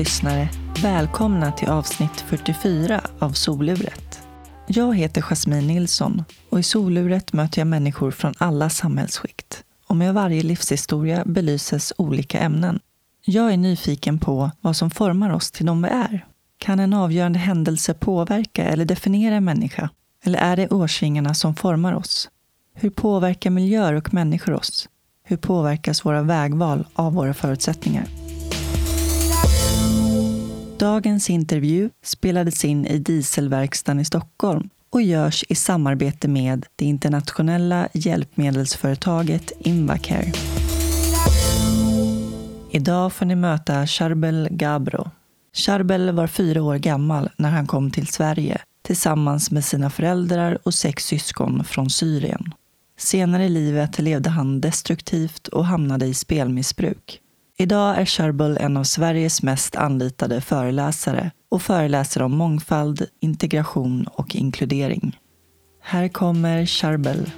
Lyssnare! Välkomna till avsnitt 44 av Soluret. Jag heter Jasmine Nilsson och i Soluret möter jag människor från alla samhällsskikt. Och med varje livshistoria belyses olika ämnen. Jag är nyfiken på vad som formar oss till de vi är. Kan en avgörande händelse påverka eller definiera en människa? Eller är det årsringarna som formar oss? Hur påverkar miljöer och människor oss? Hur påverkas våra vägval av våra förutsättningar? Dagens intervju spelades in i Dieselverkstan i Stockholm och görs i samarbete med det internationella hjälpmedelsföretaget Invacare. Idag får ni möta Charbel Gabro. Charbel var fyra år gammal när han kom till Sverige tillsammans med sina föräldrar och sex syskon från Syrien. Senare i livet levde han destruktivt och hamnade i spelmissbruk. Idag är Charbel en av Sveriges mest anlitade föreläsare och föreläser om mångfald, integration och inkludering. Här kommer Charbel.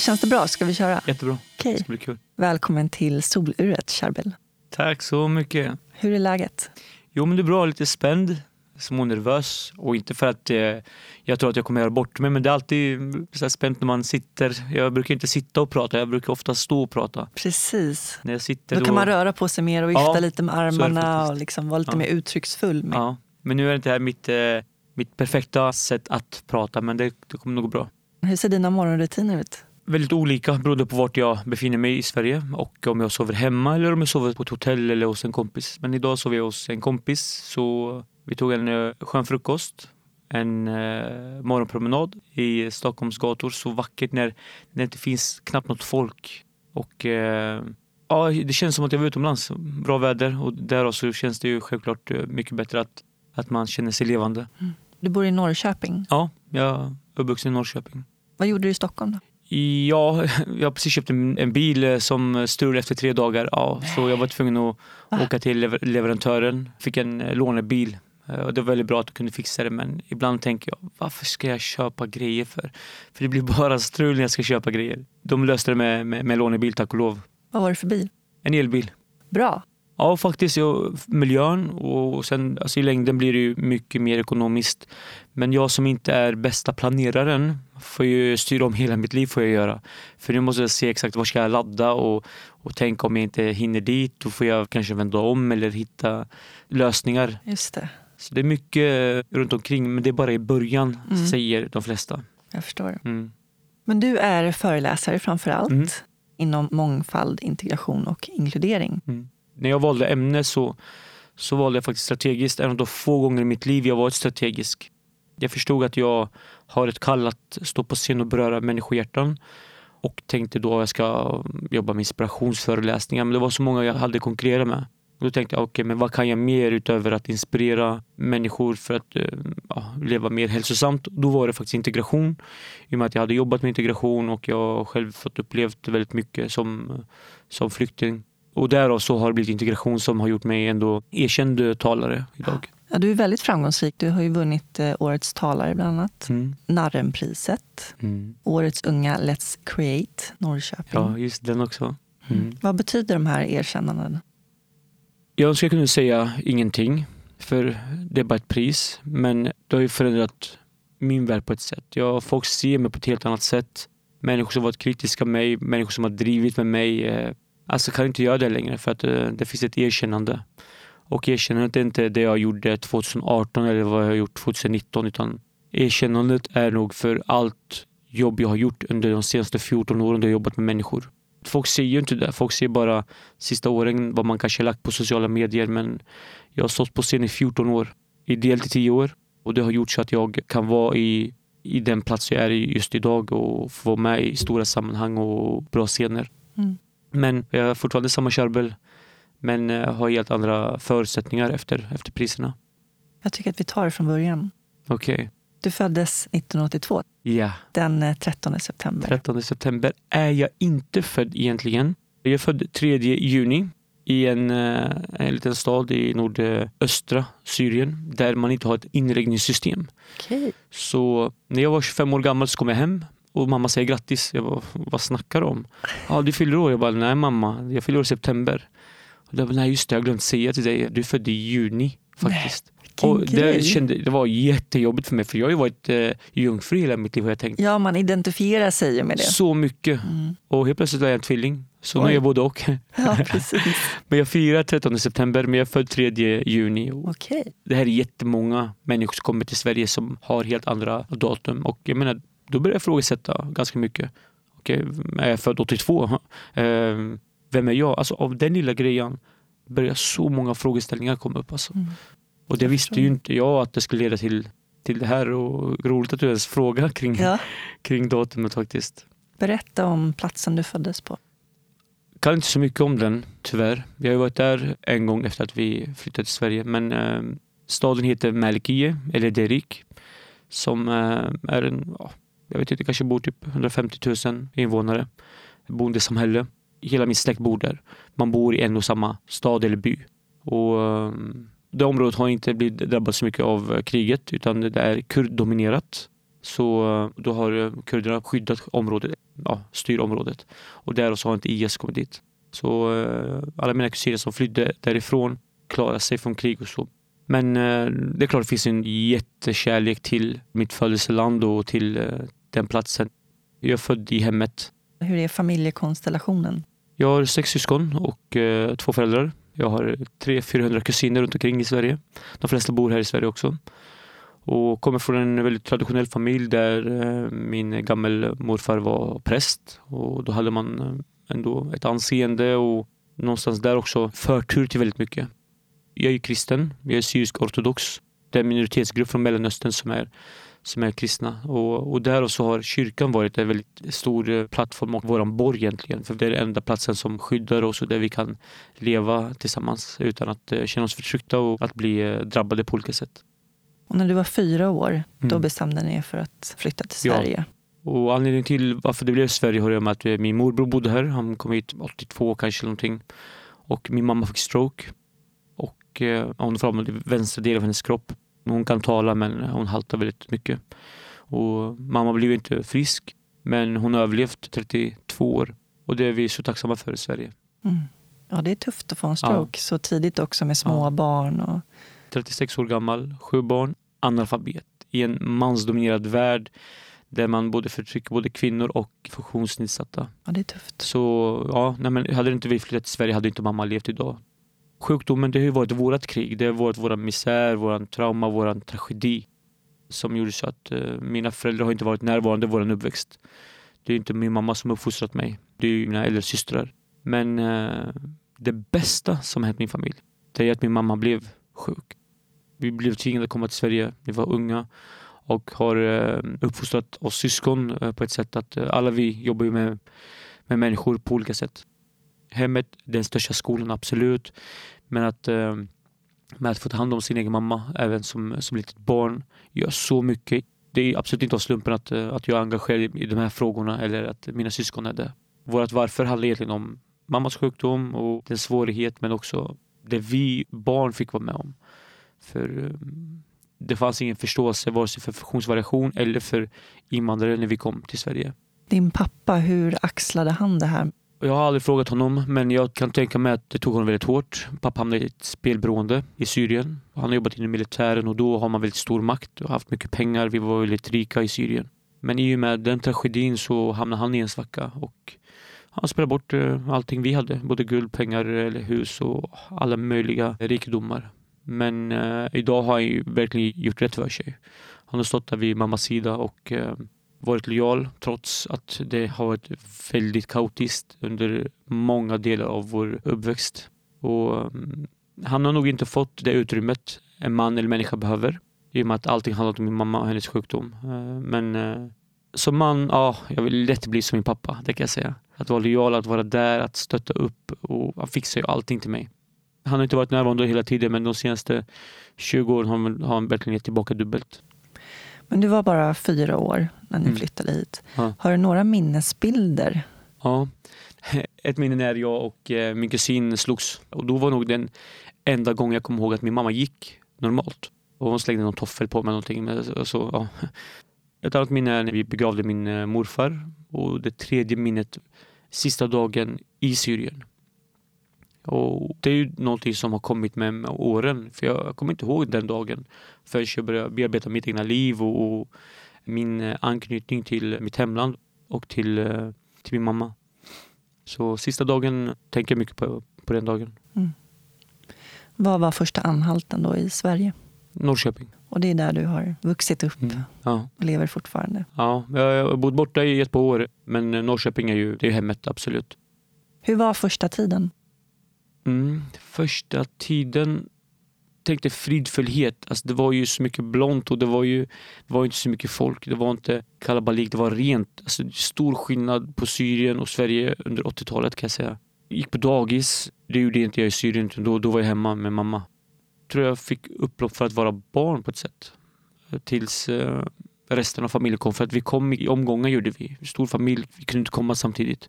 Känns det bra? Ska vi köra? Jättebra. Okej. Det ska bli kul. Välkommen till Soluret, Charbel. Tack så mycket. Hur är läget? Jo men det är bra, lite spänd, smånervös och inte för att eh, jag tror att jag kommer göra bort mig men det är alltid så spänt när man sitter. Jag brukar inte sitta och prata, jag brukar ofta stå och prata. Precis. När jag sitter Då kan man röra på sig mer och vifta Ja, lite med armarna och liksom vara lite Ja. mer uttrycksfull. Med. Ja. Men nu är det inte här mitt, eh, mitt perfekta sätt att prata men det, det kommer nog gå bra. Hur ser dina morgonrutiner ut? Väldigt olika beroende på vart jag befinner mig i Sverige och om jag sover hemma eller om jag sover på ett hotell eller hos en kompis. Men idag sover jag hos en kompis så vi tog en eh, skön frukost, en eh, morgonpromenad i Stockholms gator. Så vackert när, när det inte finns knappt något folk. Och eh, ja, det känns som att jag var utomlands. Bra väder och därav så känns det ju självklart eh, mycket bättre att, att man känner sig levande. Du bor i Norrköping. Ja, jag är uppvuxen i Norrköping. Vad gjorde du i Stockholm? Då? Ja, jag har precis köpt en, en bil eh, som strulade efter tre dagar. Ja, så jag var tvungen att Va? åka till lever, leverantören. Fick en lånebil. Eh, Och det var väldigt bra att jag kunde fixa det men ibland tänker jag varför ska jag köpa grejer för? För det blir bara strul när jag ska köpa grejer. De löste det med, med, med lånebil tack och lov. Vad var det för bil? En elbil. Bra. Ja, faktiskt. Ja, miljön och sen alltså i längden blir det ju mycket mer ekonomiskt. Men jag som inte är bästa planeraren får ju styra om hela mitt liv får jag göra. För nu måste jag se exakt var ska jag ladda och, och tänka om jag inte hinner dit. Då får jag kanske vända om eller hitta lösningar. Just det. Så det är mycket runt omkring men det är bara i början Mm. säger de flesta. Jag förstår. Mm. Men du är föreläsare framför allt Mm. inom mångfald, integration och inkludering. Mm. När jag valde ämne så, så valde jag faktiskt strategiskt. En av de få gånger i mimitt liv jag varit strategisk. Jag förstod att jag har ett kall att stå på scen och beröra människohjärtan. Och tänkte då att jag ska jobba med inspirationsföreläsningar. Men det var så många jag hade konkurrerat med. Och då tänkte jag, okej, men vad kan jag mer utöver att inspirera människor för att eh, ja, leva mer hälsosamt? Då var det faktiskt integration. I och med att jag hade jobbat med integration och jag själv fått upplevt väldigt mycket som, som flykting. Och därav så har det blivit integration som har gjort mig ändå erkänd talare idag. Ja, du är väldigt framgångsrik. Du har ju vunnit eh, Årets talare bland annat. Mm. Narrenpriset. Mm. Årets unga Let's Create Norrköping. Ja, just den också. Mm. Vad betyder de här erkännandena? Jag önskar jag kunde säga ingenting, för det är bara ett pris. Men det har ju förändrat min värld på ett sätt. Jag, folk ser mig på ett helt annat sätt. Människor som varit kritiska med mig, människor som har drivit med mig. Eh, alltså kan inte göra det längre för att eh, det finns ett erkännande. Och erkännandet är inte det jag gjorde 2018 eller vad jag har gjort 2019 utan erkännandet är nog för allt jobb jag har gjort under de senaste 14 åren då jag jobbat med människor. Folk ser ju inte det. Folk ser bara sista åren vad man kanske lagt på sociala medier men jag har stått på scen i 14 år, ideellt i 10 år och det har gjort så att jag kan vara i, i den plats jag är i just idag och få vara med i stora sammanhang och bra scener. Mm. Men jag är fortfarande samma Charbel men eh, har helt andra förutsättningar efter, efter priserna. Jag tycker att vi tar det från början. Okej, Du föddes 1982, ja. den eh, 13 september. 13 september är jag inte född egentligen. Jag är född 3 juni i en, eh, en liten stad i nordöstra Syrien där man inte har ett inregningssystem. Okej. Så när jag var 25 år gammal så kom jag hem Och mamma säger grattis. Jag bara, vad snackar du om? Ja, du fyller år. Jag bara, nej mamma, jag fyller år i september. Och jag bara, nej just det, jag glömt säga till dig, du är född i juni faktiskt. Och det, kände, det var jättejobbigt för mig för jag har ju varit eh, jungfru hela mitt liv har jag tänkt. Ja, man identifierar sig ju med det. Så mycket. Mm. Och helt plötsligt var jag en tvilling. Så nu Oj. är jag både och. Ja, precis. Men jag firar 13 september men jag är född 3 juni. Okej. det här är jättemånga människor som kommer till Sverige som har helt andra datum. Och jag menar, då börjar jag ifrågasätta ganska mycket. Okej, är jag född 82? Eh, Vem är jag? Alltså av den lilla grejen börjar så många frågeställningar komma upp. Alltså. Mm. Och det Jag visste ju inte jag att det skulle leda till, till det här. Och roligt att du ens frågar kring, Ja. kring datumet faktiskt. Berätta om platsen du föddes på. kan inte så mycket om den, tyvärr. Vi har ju varit där en gång efter att vi flyttade till Sverige. Men eh, staden heter Melkie, eller Derik. Som eh, är en, ja, jag vet inte, kanske bor typ 150 000 invånare. Bondesamhälle. Hela min släkt bor där. Man bor i en och samma stad eller by. Och eh, det området har inte blivit drabbat så mycket av eh, kriget utan det är kurddominerat. Så eh, då har eh, kurderna skyddat området, ja, styr området. Och där så har inte IS kommit dit. Så alla mina kusiner som flydde därifrån klarade sig från krig och så. Men det är klart det finns en jättekärlek till mitt födelseland och till den platsen. Jag är född i hemmet. Hur är familjekonstellationen? Jag har sex syskon och två föräldrar. Jag har 300-400 kusiner runt omkring i Sverige. De flesta bor här i Sverige också. Och kommer från en väldigt traditionell familj där eh, min min gammelmorfar var präst. Och då hade man eh, ändå ett anseende och någonstans där också förtur till väldigt mycket. Jag är kristen, jag är syrisk-ortodox. Det är en minoritetsgrupp från Mellanöstern som är, som är kristna. Och, och där så har kyrkan varit en väldigt stor eh, plattform och våran borg egentligen. För det är den enda platsen som skyddar oss och där vi kan leva tillsammans utan att eh, känna oss förtryckta och att bli eh, drabbade på olika sätt. Och när du var fyra år, då Mm. bestämde ni er för att flytta till Ja. Sverige. Och anledningen till varför det blev Sverige har att med att min morbror bodde här. Han kom hit 82 kanske någonting. Och min mamma fick stroke. Och eh, hon förlamade vänstra delen av hennes kropp. Hon kan tala men hon haltar väldigt mycket. Och mamma blev inte frisk. Men hon har överlevt 32 år. Och det är vi så tacksamma för i Sverige. Mm. Ja, det är tufft att få en stroke så tidigt också med små Ja. barn. Och... 36 år gammal, sju barn, analfabet. I en mansdominerad värld där man både förtrycker både kvinnor och funktionsnedsatta. Ja, det är tufft. Så ja, nej men hade inte vi flyttat till Sverige hade inte mamma levt idag. Sjukdomen det har ju varit vårt krig. Det har varit vår misär, vår trauma, vår tragedi. Som gjorde så att eh, mina föräldrar har inte varit närvarande i vår uppväxt. Det är inte min mamma som har uppfostrat mig. Det är ju mina äldre systrar. Men eh, det bästa som har hänt min familj, det är att min mamma blev sjuk. Vi blev tvingade att komma till Sverige. Vi var unga och har eh, uppfostrat oss syskon eh, på ett sätt att eh, alla vi jobbar ju med, med människor på olika sätt. Hemmet, den största skolan absolut. Men att, eh, med att få ta hand om sin egen mamma även som, som litet barn gör så mycket. Det är absolut inte av slumpen att, eh, att jag är engagerad i de här frågorna eller att mina syskon är det. Vårt varför handlar egentligen om mammas sjukdom och den svårighet men också det vi barn fick vara med om. För eh, det fanns ingen förståelse vare sig för funktionsvariation eller för invandrare när vi kom till Sverige. Din pappa, hur axlade han det här? Jag har aldrig frågat honom men jag kan tänka mig att det tog honom väldigt hårt. Pappa hamnade i ett spelberoende i Syrien. Han har jobbat inom militären och då har man väldigt stor makt och haft mycket pengar. Vi var väldigt rika i Syrien. Men i och med den tragedin så hamnade han i en svacka och han spelade bort eh, allting vi hade. Både guld, pengar, eller hus och alla möjliga rikedomar. Men eh, idag har han ju verkligen gjort rätt för sig. Han har stått där vid mammas sida och eh, varit lojal trots att det har varit väldigt kaotiskt under många delar av vår uppväxt. Och, mm, han har nog inte fått det utrymmet en man eller människa behöver i och med att allting handlat om min mamma och hennes sjukdom. Eh, men eh, som man, ja, jag vill lätt bli som min pappa, det kan jag säga. Att vara lojal, att vara där, att stötta upp och han fixar ju allting till mig. Han har inte varit närvarande hela tiden men de senaste 20 åren har han verkligen gett tillbaka dubbelt. Men du var bara fyra år när ni Mm. flyttade hit. Ja. Har du några minnesbilder? Ja, ett minne när jag och eh, min kusin slogs. Och då var nog den enda gången jag kommer ihåg att min mamma gick normalt. Och hon slängde någon toffel på mig någonting. Men så, så, ja. Ett annat minne är när vi begravde min eh, morfar och det tredje minnet sista dagen i Syrien. Och Det är ju någonting som har kommit med åren. För Jag kommer inte ihåg den dagen förrän jag började bearbeta mitt egna liv och, och min eh, anknytning till mitt hemland och till, eh, till min mamma. Så sista dagen tänker jag mycket på, på den dagen. Mm. Vad var första anhalten då i Sverige? Norrköping. Och det är där du har vuxit upp mm. ja. och lever fortfarande? Ja, jag har bott borta i ett par år. Men Norrköping är ju det är hemmet, absolut. Hur var första tiden? Mm, första tiden tänkte fridfullhet. Alltså det var ju så mycket blont och det var ju det var inte så mycket folk. Det var inte kalabalik, det var rent. Alltså stor skillnad på Syrien och Sverige under 80-talet kan jag säga. Gick på dagis. Det gjorde inte jag i Syrien. Då, då var jag hemma med mamma. Tror jag fick upplopp för att vara barn på ett sätt. Tills eh, resten av familjen kom. För att vi kom i omgångar gjorde vi. Stor familj. Vi kunde inte komma samtidigt.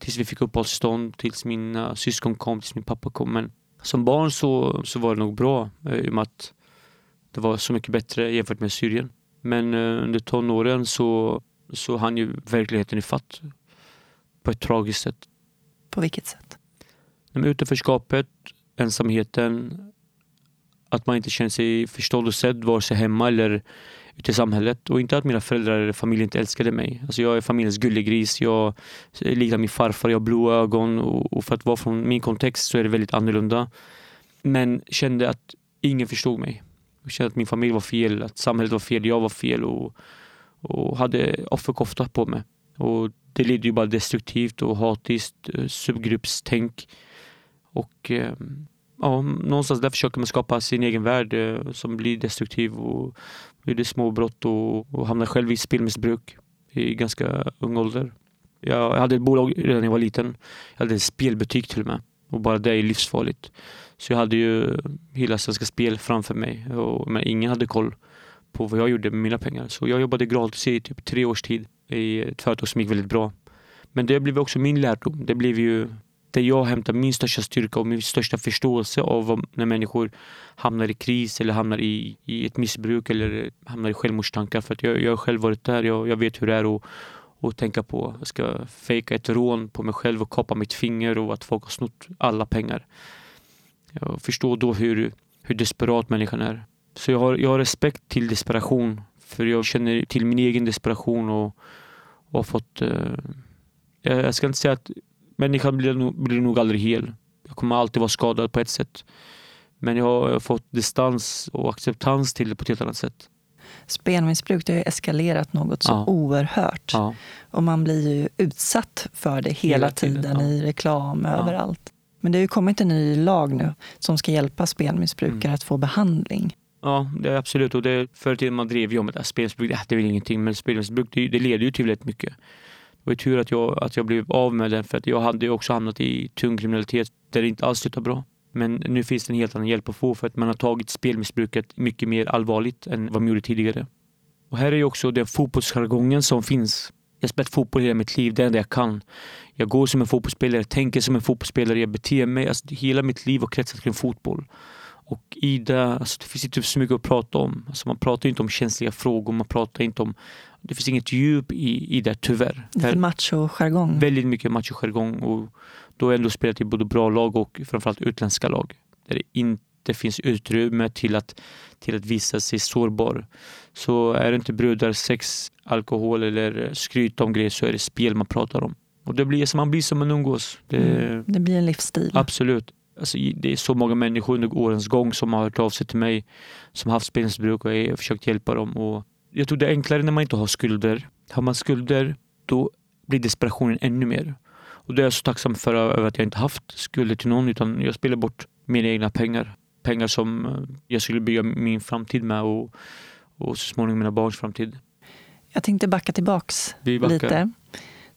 Tills vi fick uppehållstillstånd, tills mina syskon kom, tills min pappa kom. Men som barn så, så var det nog bra eh, i och med att det var så mycket bättre jämfört med Syrien. Men eh, under tonåren så, så hann ju verkligheten ifatt på ett tragiskt sätt. På vilket sätt? Utanförskapet, ensamheten, att man inte känner sig förstådd och sedd vare sig hemma eller till i samhället. Och inte att mina föräldrar eller familj inte älskade mig. Alltså jag är familjens gullegris, jag liknar min farfar, jag har blåa ögon och, för att vara från min kontext så är det väldigt annorlunda. Men kände att ingen förstod mig. Jag kände att min familj var fel, att samhället var fel, jag var fel och, och hade offerkofta på mig. Och det ledde ju bara destruktivt och hatiskt eh, subgruppstänk. Och eh, ja, någonstans där försöker man skapa sin egen värld eh, som blir destruktiv och gjorde småbrott och, och hamnade själv i spelmissbruk i ganska ung ålder. Jag hade ett bolag redan när jag var liten. Jag hade en spelbutik till och med. Och bara det är livsfarligt. Så jag hade ju hela Svenska Spel framför mig. Och, men ingen hade koll på vad jag gjorde med mina pengar. Så jag jobbade gratis i typ tre års tid i ett företag som gick väldigt bra. Men det blev också min lärdom. Det blev ju där jag hämtar min största styrka och min största förståelse av när människor hamnar i kris eller hamnar i, i ett missbruk eller hamnar i självmordstankar. För att jag, jag har själv varit där, jag, jag vet hur det är att att tänka på jag ska fejka ett rån på mig själv och kapa mitt finger och att folk har snott alla pengar. Jag förstår då hur, hur desperat människan är. Så jag har, jag har respekt till desperation. För jag känner till min egen desperation och, och har fått... Eh, jag ska inte säga att människan blir nog, blir nog aldrig hel. Jag kommer alltid vara skadad på ett sätt. Men jag har fått distans och acceptans till det på ett helt annat sätt. Spelmissbruk det har eskalerat något så ja. oerhört. Ja. Och man blir ju utsatt för det hela, hela tiden, tiden ja. i reklam överallt. Men det har ju kommit en ny lag nu som ska hjälpa spelmissbrukare mm. att få behandling. Ja, det är absolut. Och det, förr i tiden man drev ju om att spelmissbruk, det är väl ingenting. Men spelmissbruk det, det leder ju till väldigt mycket. Det var tur att jag, att jag blev av med den för att jag hade också hamnat i tung kriminalitet där det inte alls slutade bra. Men nu finns det en helt annan hjälp att få för att man har tagit spelmissbruket mycket mer allvarligt än vad man gjorde tidigare. Och här är ju också den fotbollsjargongen som finns. Jag har spelat fotboll hela mitt liv, det är det enda jag kan. Jag går som en fotbollsspelare, tänker som en fotbollsspelare, jag beter mig. Alltså, hela mitt liv har kretsat kring fotboll. Och i det, alltså, det finns inte så mycket att prata om. Alltså, man pratar inte om känsliga frågor, man pratar inte om det finns inget djup i, i det tyvärr. Lite macho-jargong. Väldigt mycket macho-jargong. Och då har jag ändå spelat i både bra lag och framförallt utländska lag. Där det inte finns utrymme till att, till att visa sig sårbar. Så är det inte brudar, sex, alkohol eller skryt om grejer så är det spel man pratar om. Och det blir man blir som man umgås. Det, mm, det blir en livsstil. Absolut. Alltså, det är så många människor under årens gång som har hört av sig till mig som har haft spelmissbruk och jag har försökt hjälpa dem. Och jag tror det är enklare när man inte har skulder. Har man skulder, då blir desperationen ännu mer. Och det är jag så tacksam för över att jag inte haft skulder till någon utan jag spelar bort mina egna pengar. Pengar som eh, jag skulle bygga min framtid med och, och så småningom mina barns framtid. Jag tänkte backa tillbaks lite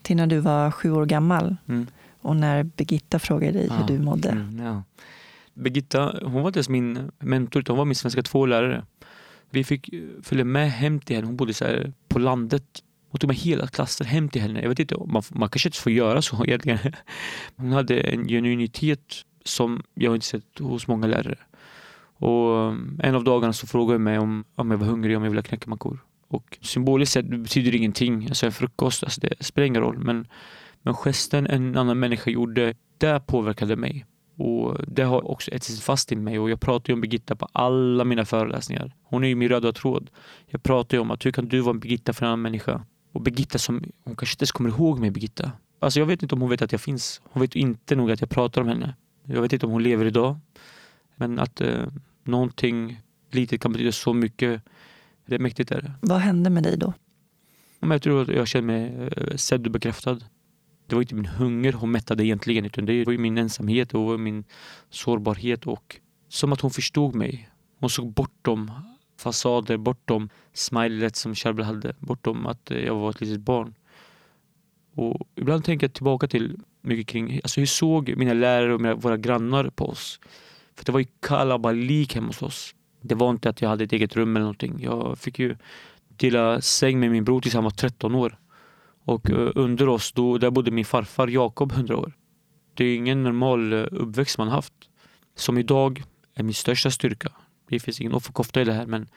till när du var sju år gammal mm. och när Birgitta frågade dig ja. hur du mådde. Mm, ja. Birgitta, hon var inte ens min mentor utan hon var min svenska 2-lärare. Vi fick följa med hem till henne. Hon bodde så här på landet. Hon tog med hela klassen hem till henne. Jag vet inte, man, man kanske inte får göra så egentligen. Hon hade en genuinitet som jag inte sett hos många lärare. Och eh, en av dagarna så frågade hon mig om, om jag var hungrig, om jag ville knäcka mackor. Och symboliskt sett betyder det ingenting. Alltså en frukost, alltså det spelar ingen roll. Men, men gesten en annan människa gjorde, det påverkade mig. Och Det har också ätit fast i mig och jag pratar ju om Birgitta på alla mina föreläsningar. Hon är ju min röda tråd. Jag pratar ju om att hur kan du vara en Birgitta för en annan människa? Och Birgitta som, hon kanske inte ens kommer ihåg mig Birgitta. Alltså jag vet inte om hon vet att jag finns. Hon vet inte nog att jag pratar om henne. Jag vet inte om hon lever idag. Men att eh, någonting litet kan betyda så mycket. Det är mäktigt. Är det. Vad hände med dig då? Jag tror att jag kände mig eh, sedd och bekräftad. Det var inte min hunger hon mättade egentligen utan det var min ensamhet och min sårbarhet och som att hon förstod mig. Hon såg bortom fasader, bortom smilet som Charbel hade, bortom att eh, jag var ett litet barn. Och ibland tänker jag tillbaka till mycket kring alltså hur såg mina lärare och mina, våra grannar på oss? För det var ju kalabalik hemma hos oss. Det var inte att jag hade ett eget rum eller någonting. Jag fick ju dela säng med min bror tills han var 13 år. Och eh, under oss, då, där bodde min farfar Jakob 100 år. Det är ingen normal eh, uppväxt man haft. Som idag är min största styrka. Det finns ingen offerkofta i det här men,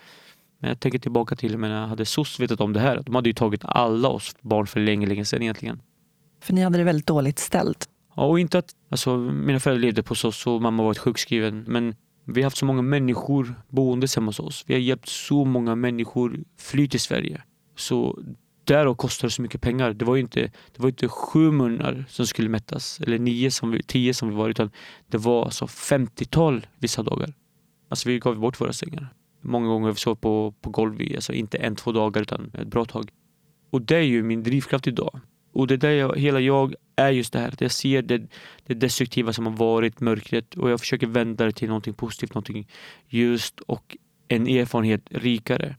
men jag tänker tillbaka till när jag hade SOS vetat om det här. De hade ju tagit alla oss barn för länge, länge sedan egentligen. För ni hade det väldigt dåligt ställt. Ja, och inte att, alltså mina föräldrar levde på SOS och mamma varit sjukskriven men vi har haft så många människor boende hemma hos oss. Vi har hjälpt så många människor fly till Sverige. Så därav och det så mycket pengar. Det var ju inte, det var inte sju munnar som skulle mättas, eller nio som vi, tio som vi var, utan det var alltså 50-tal vissa dagar. Alltså vi gav bort våra sängar. Många gånger vi sov på, på golv, alltså inte en, två dagar utan ett bra tag. Och det är ju min drivkraft idag. Och det där jag, hela jag är just det här att jag ser det, det destruktiva som har varit, mörkret och jag försöker vända det till någonting positivt, någonting ljust och en erfarenhet rikare.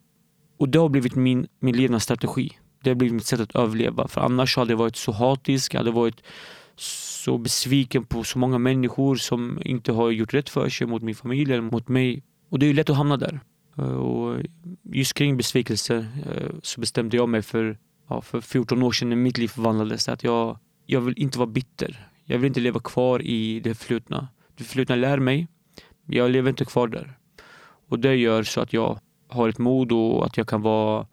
Och det har blivit min, min levnadsstrategi. Det har blivit mitt sätt att överleva. För annars hade jag varit så hatisk, jag hade varit så besviken på så många människor som inte har gjort rätt för sig mot min familj eller mot mig. Och det är lätt att hamna där. Eh, och just kring besvikelse eh, så bestämde jag mig för, ja, för 14 år sedan när mitt liv förvandlades att jag, jag vill inte vara bitter. Jag vill inte leva kvar i det förflutna. Det förflutna lär mig. Jag lever inte kvar där. Och det gör så att jag har ett mod och att jag kan vara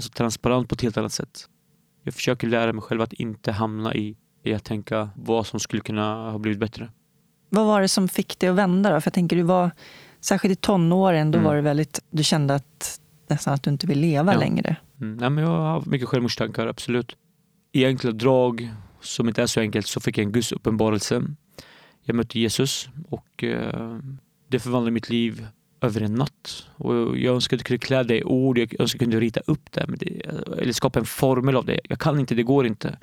alltså, transparent på ett helt annat sätt. Jag försöker lära mig själv att inte hamna i, i att tänka vad som skulle kunna ha blivit bättre. Vad var det som fick dig att vända då? För jag tänker du var, särskilt i tonåren, då mm. var det väldigt, du kände att nästan att du inte vill leva ja. längre. Mm. Nej, men jag har mycket självmordstankar, absolut. I enkla drag, som inte är så enkelt, så fick jag en Guds uppenbarelse. Jag mötte Jesus och eh, det förvandlade mitt liv över en natt. Och jag önskar att jag kunde klä det i ord, jag önskar att jag kunde rita upp det, det, eller skapa en formel av det. Jag kan inte, det går inte.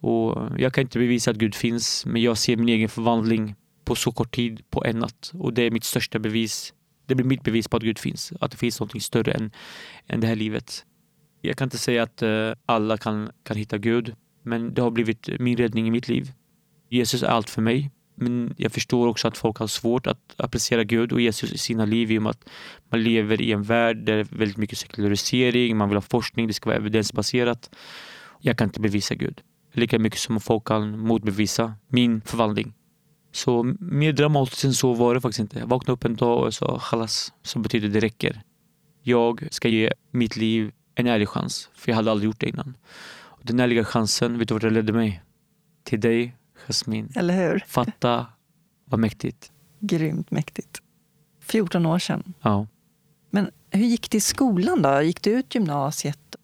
Och jag kan inte bevisa att Gud finns, men jag ser min egen förvandling på så kort tid, på en natt. Och det är mitt största bevis. Det blir mitt bevis på att Gud finns, att det finns något större än, än det här livet. Jag kan inte säga att eh, alla kan, kan hitta Gud, men det har blivit min räddning i mitt liv. Jesus är allt för mig. Men jag förstår också att folk har svårt att applicera Gud och Jesus i sina liv i och med att man lever i en värld där det är väldigt mycket sekularisering, man vill ha forskning, det ska vara evidensbaserat. Jag kan inte bevisa Gud. Lika mycket som folk kan motbevisa min förvandling. Så mer dramatiskt än så var det faktiskt inte. Jag vaknade upp en dag och sa chalas, som betyder det räcker. Jag ska ge mitt liv en ärlig chans, för jag hade aldrig gjort det innan. Den ärliga chansen, vet du vart det ledde mig? Till dig Jasmin. Eller hur? Fatta vad mäktigt. Grymt mäktigt. 14 år sedan. Ja. Men hur gick det i skolan då? Gick du ut gymnasiet?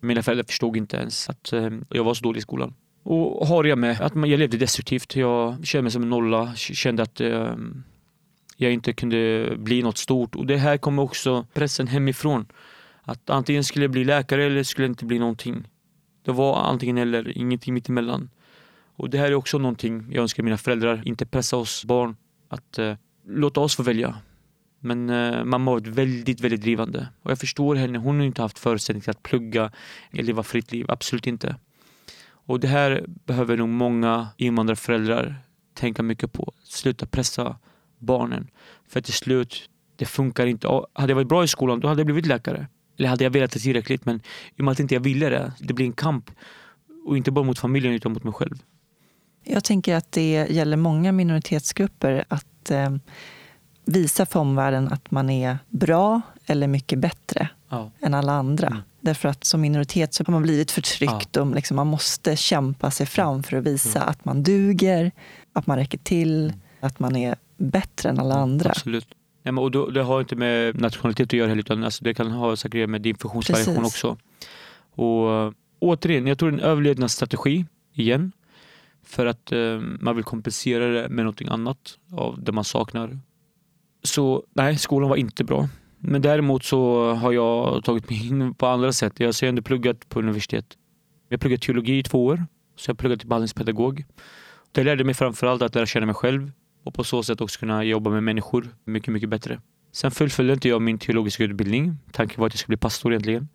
Mina föräldrar förstod inte ens att eh, jag var så dålig i skolan. Och har jag med att jag levde destruktivt. Jag kände mig som en nolla. Kände att eh, jag inte kunde bli något stort. Och det här kommer också pressen hemifrån. Att antingen skulle jag bli läkare eller skulle jag inte bli någonting. Det var antingen eller, ingenting mittemellan. Och det här är också någonting jag önskar mina föräldrar, inte pressa oss barn att eh, låta oss få välja. Men eh, mamma har varit väldigt, väldigt drivande. Och jag förstår henne. Hon har inte haft förutsättningar att plugga eller leva fritt liv. Absolut inte. Och det här behöver nog många invandrarföräldrar tänka mycket på. Sluta pressa barnen. För till slut, det funkar inte. hade jag varit bra i skolan, då hade jag blivit läkare. Eller hade jag velat det tillräckligt. Men i och med att inte jag ville det, det blir en kamp. Och inte bara mot familjen utan mot mig själv. Jag tänker att det gäller många minoritetsgrupper att eh, visa för omvärlden att man är bra eller mycket bättre Ja. än alla andra. Mm. Därför att som minoritet så har man blivit förtryckt och liksom man måste kämpa sig fram för att visa Mm. att man duger, att man räcker till, att man är bättre än alla andra. Absolut. Ja, men, och då, det har inte med nationalitet att göra heller, utan alltså, det kan ha göra med din funktionsvariation också. Och återigen, jag tror en överlevnadsstrategi igen. För att eh, man vill kompensera det med någonting annat av det man saknar. Så nej, skolan var inte bra. Men däremot så har jag tagit mig in på andra sätt. Jag har ändå pluggat på universitet. Jag har pluggat teologi i två år. Så jag har pluggat till behandlingspedagog. Det lärde mig framförallt att lära känna mig själv och på så sätt också kunna jobba med människor mycket, mycket bättre. Sen fullföljde inte jag min teologiska utbildning. Tanken var att jag skulle bli pastor egentligen.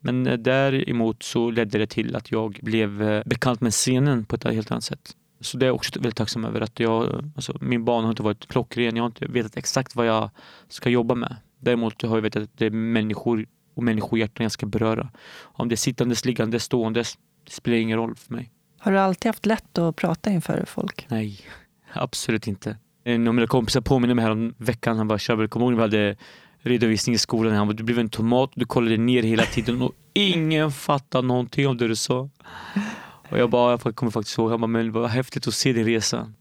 Men eh, däremot så ledde det till att jag blev eh, bekant med scenen på ett helt annat sätt. Så det är jag också väldigt tacksam över. Att jag, alltså, min bana har inte varit klockren. Jag har inte vetat exakt vad jag ska jobba med. Däremot har jag vetat att det är människor och människohjärtan jag ska beröra. Om det är sittandes, liggandes, ståendes, det spelar ingen roll för mig. Har du alltid haft lätt att prata inför folk? Nej, absolut inte. En av mina kompisar påminner mig här om veckan. Han bara “Shabel, kommer du ihåg när vi hade redovisning i skolan?” Han bara “Du blev en tomat och du kollade ner hela tiden och ingen fattade någonting av det du sa”. Och jag bara, jag kommer faktiskt ihåg, han bara “Men vad häftigt att se din resa”.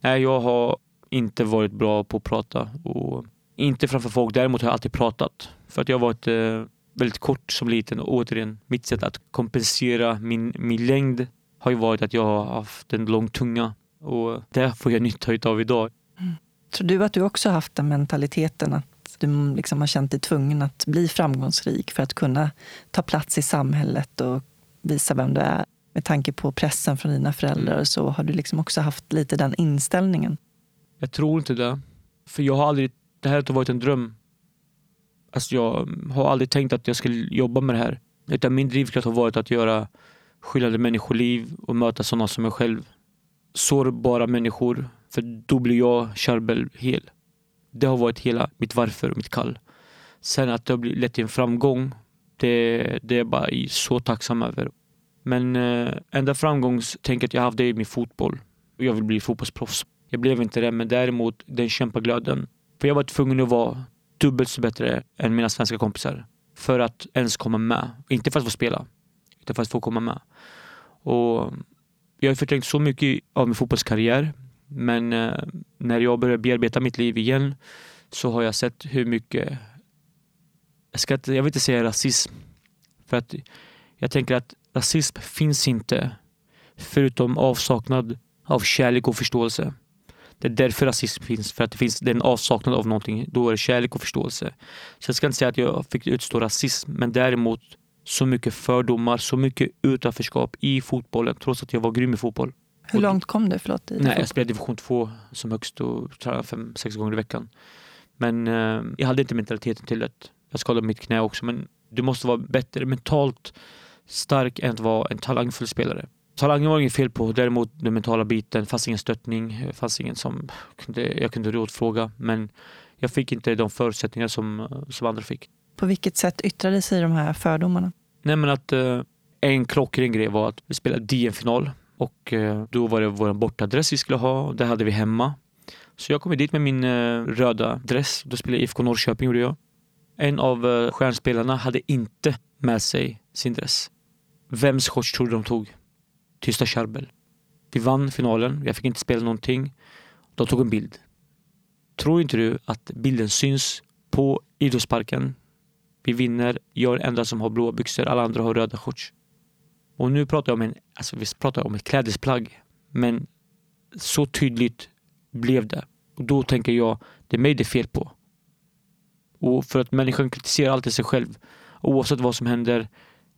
Nej, jag har inte varit bra på att prata och inte framför folk. Däremot har jag alltid pratat. För att jag har varit eh, väldigt kort som liten och återigen, mitt sätt att kompensera min, min längd har ju varit att jag har haft en lång tunga och det får jag nytta av idag. Mm. Tror du att du också haft den mentaliteten att du liksom har känt dig tvungen att bli framgångsrik för att kunna ta plats i samhället och visa vem du är? Med tanke på pressen från dina föräldrar Mm. så har du liksom också haft lite den inställningen. Jag tror inte det. För jag har aldrig, det här har inte varit en dröm. Alltså jag har aldrig tänkt att jag skulle jobba med det här. Utan min drivkraft har varit att göra skyddade människoliv och möta sådana som jag själv. Sårbara människor. För då blir jag Charbel hel. Det har varit hela mitt varför och mitt kall. Sen att det har lett till en framgång, det, det är jag bara så tacksam över. Men eh, enda framgångstänket jag hade är min fotboll. Jag vill bli fotbollsproffs. Jag blev inte det, men däremot den kämpaglöden. För jag var tvungen att vara dubbelt så bättre än mina svenska kompisar. För att ens komma med. Inte för att få spela, utan för att få komma med. Och jag har förträngt så mycket av min fotbollskarriär. Men eh, när jag började bearbeta mitt liv igen så har jag sett hur mycket... Jag, ska inte, jag vill inte säga rasism. För att jag tänker att rasism finns inte förutom avsaknad av kärlek och förståelse. Det är därför rasism finns, för att det finns den avsaknad av någonting. Då är det kärlek och förståelse. Så jag ska inte säga att jag fick utstå rasism, men däremot så mycket fördomar, så mycket utanförskap i fotbollen, trots att jag var grym i fotboll. Hur långt kom du? Förlåt, i Nej, jag spelade division 2 som högst och tränade fem, sex gånger i veckan. Men eh, jag hade inte mentaliteten till det. Jag skadade mitt knä också, men du måste vara bättre mentalt stark än att vara en talangfull spelare. Talangen var inget fel på, däremot den mentala biten, fanns ingen stöttning, fanns ingen som kunde, jag kunde rådfråga. Men jag fick inte de förutsättningar som, som andra fick. På vilket sätt yttrade sig de här fördomarna? Nej men att eh, en klockren grej var att vi spelade DM-final och eh, då var det vår bortadress vi skulle ha och det hade vi hemma. Så jag kom dit med min eh, röda dress. Då spelade jag IFK Norrköping gjorde jag. En av eh, stjärnspelarna hade inte med sig sin dress. Vems shorts tror du de tog? Tysta Kärbel. Vi vann finalen, jag fick inte spela någonting. De tog en bild. Tror inte du att bilden syns på idrottsparken vi vinner, jag är den enda som har blåa byxor, alla andra har röda shorts. Och nu pratar jag om en, alltså vi pratar om ett klädesplagg. Men så tydligt blev det. Och då tänker jag, det är mig det är fel på. Och för att människan kritiserar alltid sig själv. Oavsett vad som händer,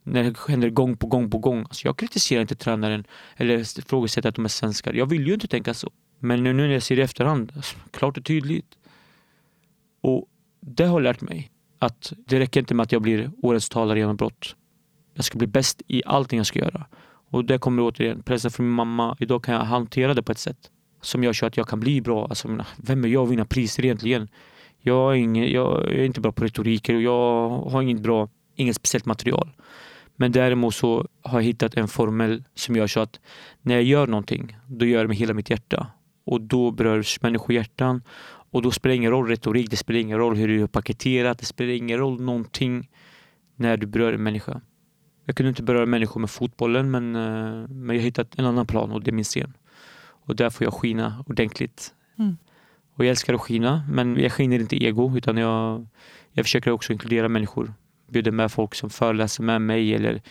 när det händer gång på gång på gång. Alltså jag kritiserar inte tränaren eller ifrågasätter att de är svenskar. Jag vill ju inte tänka så. Men nu när jag ser det i efterhand, alltså, klart och tydligt. Och det har lärt mig att det räcker inte med att jag blir årets talare genom brott. Jag ska bli bäst i allting jag ska göra. Och det kommer återigen pressen från min mamma. Idag kan jag hantera det på ett sätt som gör så att jag kan bli bra. Alltså, vem är jag att vinna priser egentligen? Jag är, ingen, jag är inte bra på retoriker och jag har inget bra, inget speciellt material. Men däremot så har jag hittat en formel som gör så att när jag gör någonting, då gör jag det med hela mitt hjärta. Och då berörs människohjärtan och då spelar det ingen roll retorik, det spelar ingen roll hur det är paketerat, det spelar ingen roll någonting. när du berör en människa. Jag kunde inte beröra människor med fotbollen men, eh, men jag hittat en annan plan och det är min scen. Och där får jag skina ordentligt. Mm. Och jag älskar att skina men jag skiner inte ego utan jag, jag försöker också inkludera människor. Bjuder med folk som föreläser med mig eller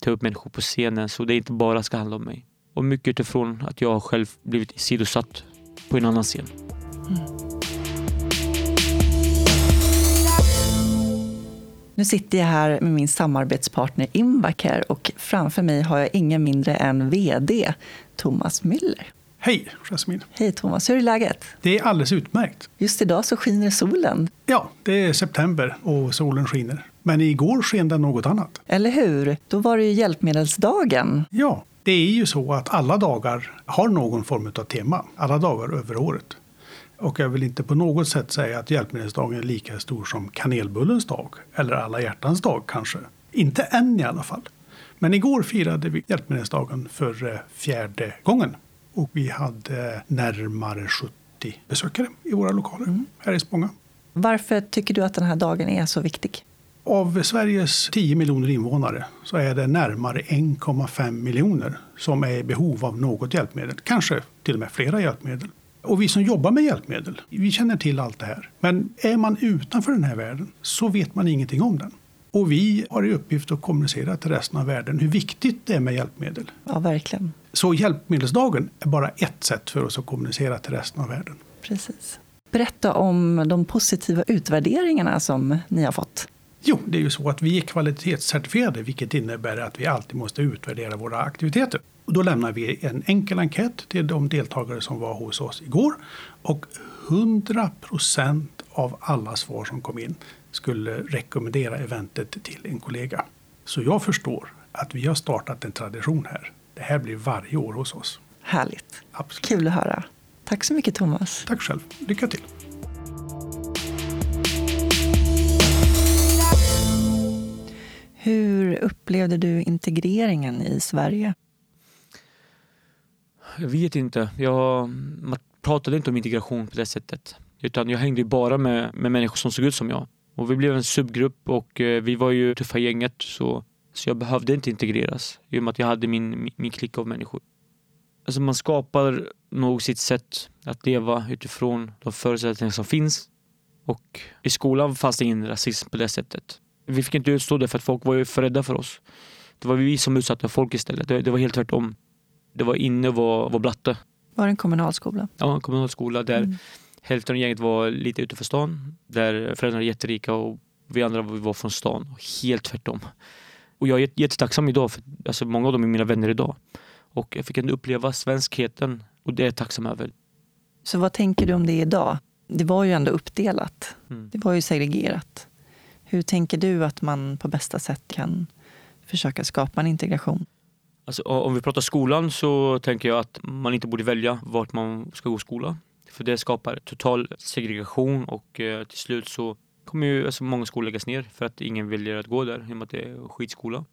tar upp människor på scenen så det inte bara ska handla om mig. Och mycket utifrån att jag själv blivit sidosatt på en annan scen. Nu sitter jag här med min samarbetspartner Invacare och framför mig har jag ingen mindre än VD Thomas Müller. Hej Jasmin. Hej Thomas, hur är läget? Det är alldeles utmärkt. Just idag så skiner solen, Ja, det är september och solen skiner. Men igår sken den något annat. eller hur? Då var det ju hjälpmedelsdagen. Ja, det är ju så att alla dagar har någon form av tema. Alla dagar över året. Och jag vill inte på något sätt säga att hjälpmedelsdagen är lika stor som kanelbullens dag. Eller alla hjärtans dag kanske. Inte än i alla fall. Men igår firade vi hjälpmedelsdagen för eh, fjärde gången. Och vi hade närmare 70 besökare i våra lokaler här i Spånga. Varför tycker du att den här dagen är så viktig? Av Sveriges 10 miljoner invånare så är det närmare 1,5 miljoner som är i behov av något hjälpmedel. Kanske till och med flera hjälpmedel. Och vi som jobbar med hjälpmedel, vi känner till allt det här. Men är man utanför den här världen så vet man ingenting om den. Och vi har i uppgift att kommunicera till resten av världen hur viktigt det är med hjälpmedel. Ja, verkligen. Så hjälpmedelsdagen är bara ett sätt för oss att kommunicera till resten av världen. Precis. Berätta om de positiva utvärderingarna som ni har fått. Jo, det är ju så att vi är kvalitetscertifierade vilket innebär att vi alltid måste utvärdera våra aktiviteter. Och då lämnar vi en enkel enkät till de deltagare som var hos oss igår. Och 100 procent av alla svar som kom in skulle rekommendera eventet till en kollega. Så jag förstår att vi har startat en tradition här. Det här blir varje år hos oss. Härligt. Absolut. Kul att höra. Tack så mycket Thomas. Tack själv. Lycka till. Hur upplevde du integreringen i Sverige? Jag vet inte. Jag man pratade inte om integration på det sättet. Utan jag hängde bara med, med människor som såg ut som jag. Och vi blev en subgrupp och eh, vi var ju tuffa gänget så, så jag behövde inte integreras i och med att jag hade min, min, min klick av människor. Alltså man skapar nog sitt sätt att leva utifrån de förutsättningar som finns. Och i skolan fanns det ingen rasism på det sättet. Vi fick inte utstå det för att folk var ju för rädda för oss. Det var vi som utsatte folk istället. Det, det var helt tvärtom. Det var inne var, var blatte. Var det en kommunalskola? Ja, en kommunal skola där Mm. hälften av gänget var lite utanför stan. Där föräldrarna är jätterika och vi andra var från stan. Helt tvärtom. Och jag är jätte- jättetacksam idag för alltså, många av dem är mina vänner idag. Och jag fick ändå uppleva svenskheten och det är jag tacksam över. Så vad tänker du om det idag? Det var ju ändå uppdelat. Mm. Det var ju segregerat. Hur tänker du att man på bästa sätt kan försöka skapa en integration? Alltså, om vi pratar skolan så tänker jag att man inte borde välja vart man ska gå skola. För det skapar total segregation och eh, till slut så kommer ju alltså, många skolor läggas ner för att ingen väljer att gå där i och med att det är skitskola.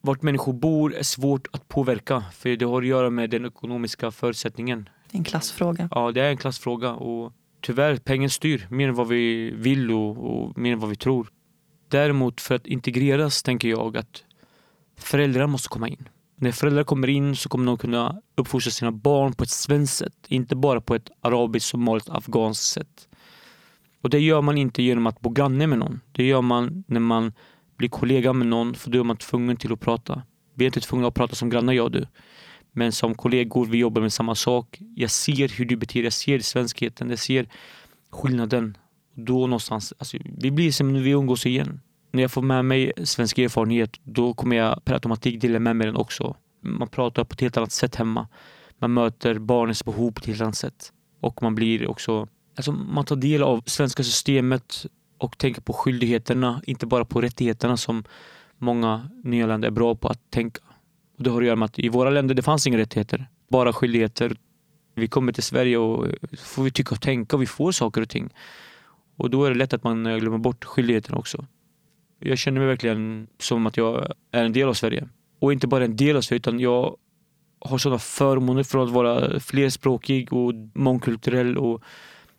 Vart människor bor är svårt att påverka för det har att göra med den ekonomiska förutsättningen. Det är en klassfråga. Ja, det är en klassfråga och tyvärr, pengen styr mer än vad vi vill och, och mer än vad vi tror. Däremot för att integreras tänker jag att föräldrar måste komma in. När föräldrar kommer in så kommer de kunna uppfostra sina barn på ett svenskt sätt. Inte bara på ett arabiskt, somaliskt, afghanskt sätt. Och det gör man inte genom att bo granne med någon. Det gör man när man blir kollega med någon för då är man tvungen till att prata. Vi är inte tvungna att prata som grannar jag och du. Men som kollegor, vi jobbar med samma sak. Jag ser hur du beter dig, jag ser svenskheten, jag ser skillnaden. Då någonstans, alltså, vi blir som när vi umgås igen. När jag får med mig svensk erfarenhet, då kommer jag per automatik dela med mig den också. Man pratar på ett helt annat sätt hemma. Man möter barnens behov på ett helt annat sätt. Och man blir också, alltså man tar del av svenska systemet och tänker på skyldigheterna, inte bara på rättigheterna som många nyanlända är bra på att tänka. Och det har att göra med att i våra länder det fanns inga rättigheter, bara skyldigheter. Vi kommer till Sverige och får vi tycka och tänka och vi får saker och ting. Och då är det lätt att man glömmer bort skyldigheterna också. Jag känner mig verkligen som att jag är en del av Sverige. Och inte bara en del av Sverige utan jag har sådana förmåner från att vara flerspråkig och mångkulturell och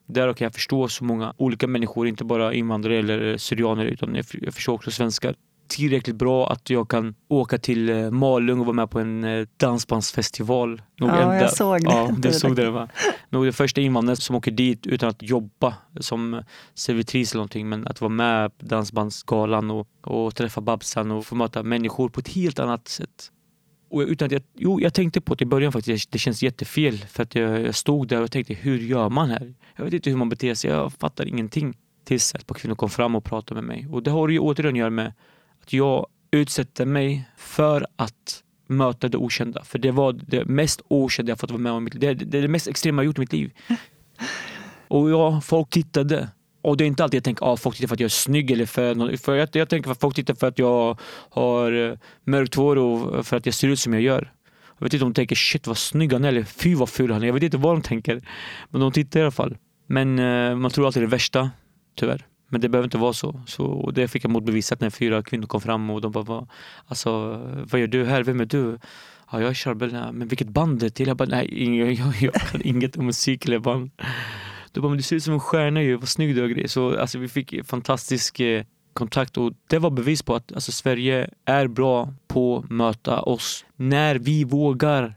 där kan jag förstå så många olika människor, inte bara invandrare eller syrianer utan jag jag förstår också svenskar tillräckligt bra att jag kan åka till eh, Malung och vara med på en eh, dansbandsfestival. Nog ja, jag såg det. Ja, du såg det va? Nog den första invandraren som åker dit utan att jobba som servitris eller någonting, men att vara med på Dansbandsgalan och, och träffa Babsan och få möta människor på ett helt annat sätt. Och utan att jag, jo, jag tänkte på det i början faktiskt. Det känns jättefel för att jag, jag stod där och tänkte hur gör man här? Jag vet inte hur man beter sig. Jag fattar ingenting. Tills ett par kvinnor kom fram och pratade med mig. Och det har ju återigen att göra med att jag utsätter mig för att möta det okända. För det var det mest okända jag fått vara med om. Det, det, är det mest extrema jag gjort i mitt liv. Och ja, folk tittade. Och det är inte alltid jag tänker att ah, folk tittar för att jag är snygg eller för, för jag, jag tänker att folk tittar för att jag har eh, mörkt hår och för att jag ser ut som jag gör. Jag vet inte om de tänker shit vad snygg han är eller fy vad ful han är. Jag vet inte vad de tänker. Men de tittar i alla fall. Men eh, man tror alltid det värsta, tyvärr. Men det behöver inte vara så. så det fick jag motbevisat när fyra kvinnor kom fram och de bara, vad, alltså, vad gör du här? Vem är du? Ja, jag är Charbel. Men vilket band är till? Jag bara, nej, jag, jag, jag kan inget om musik eller band. Du bara, men du ser ut som en stjärna ju, vad snygg du är grejer. Så alltså, vi fick fantastisk eh, kontakt och det var bevis på att alltså, Sverige är bra på att möta oss när vi vågar.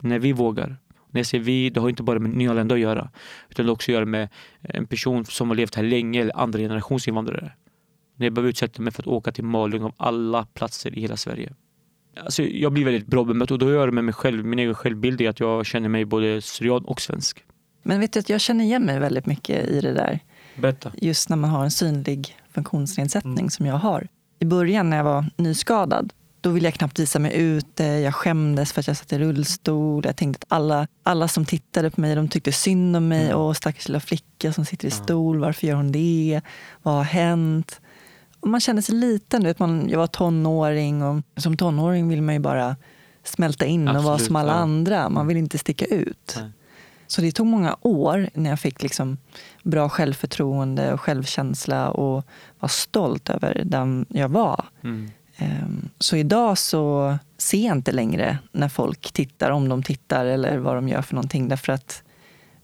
När vi vågar. När jag säger vi, det har inte bara med nyanlända att göra. Utan det har också att göra med en person som har levt här länge eller andra generations invandrare. När jag behöver utsätta mig för att åka till Malung av alla platser i hela Sverige. Alltså, jag blir väldigt bra bemött och då gör det med mig själv. Min egen självbild är att jag känner mig både syrian och svensk. Men vet du att jag känner igen mig väldigt mycket i det där. Berätta. Just när man har en synlig funktionsnedsättning mm. som jag har. I början när jag var nyskadad, då ville jag knappt visa mig ute. Jag skämdes för att jag satt i rullstol. Jag tänkte att alla, alla som tittade på mig de tyckte synd om mig. Mm. Åh, stackars lilla flicka som sitter i stol. Varför gör hon det? Vad har hänt? Och man kände sig liten. Vet man, jag var tonåring och som tonåring vill man ju bara smälta in Absolut, och vara som alla ja. andra. Man vill inte sticka ut. Nej. Så det tog många år när jag fick liksom bra självförtroende och självkänsla och var stolt över den jag var. Mm. Ehm, så idag så ser jag inte längre när folk tittar, om de tittar eller vad de gör för någonting. Därför att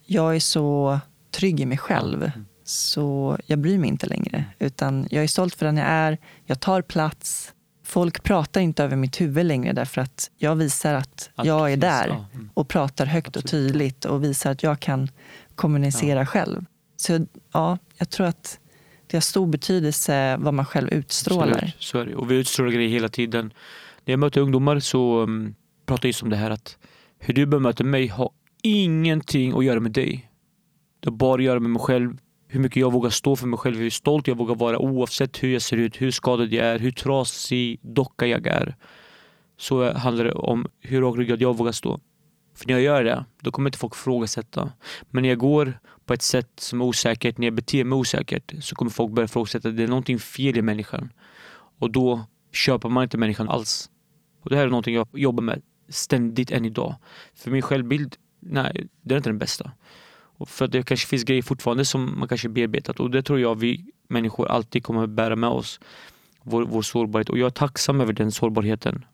jag är så trygg i mig själv. Mm. Så jag bryr mig inte längre. Utan jag är stolt för den jag är. Jag tar plats. Folk pratar inte över mitt huvud längre därför att jag visar att, att jag är där mm. och pratar högt Absolut. och tydligt och visar att jag kan kommunicera ja. själv. Så ja, jag tror att det har stor betydelse vad man själv utstrålar. Absolut, så är det. Och vi utstrålar grejer hela tiden. När jag möter ungdomar så um, pratar jag just om det här att hur du bemöter mig har ingenting att göra med dig. Det har bara att göra med mig själv hur mycket jag vågar stå för mig själv, hur stolt jag vågar vara oavsett hur jag ser ut, hur skadad jag är, hur trasig docka jag är. Så handlar det om hur rakryggad jag vågar stå. För när jag gör det, då kommer inte folk ifrågasätta. Men när jag går på ett sätt som är osäkert, när jag beter mig osäkert, så kommer folk börja ifrågasätta. Det är någonting fel i människan. Och då köper man inte människan alls. Och det här är någonting jag jobbar med ständigt än idag. För min självbild, nej, det är inte den bästa. För att det kanske finns grejer fortfarande som man kanske bearbetat och det tror jag vi människor alltid kommer att bära med oss. Vår, vår sårbarhet och jag är tacksam över den sårbarheten.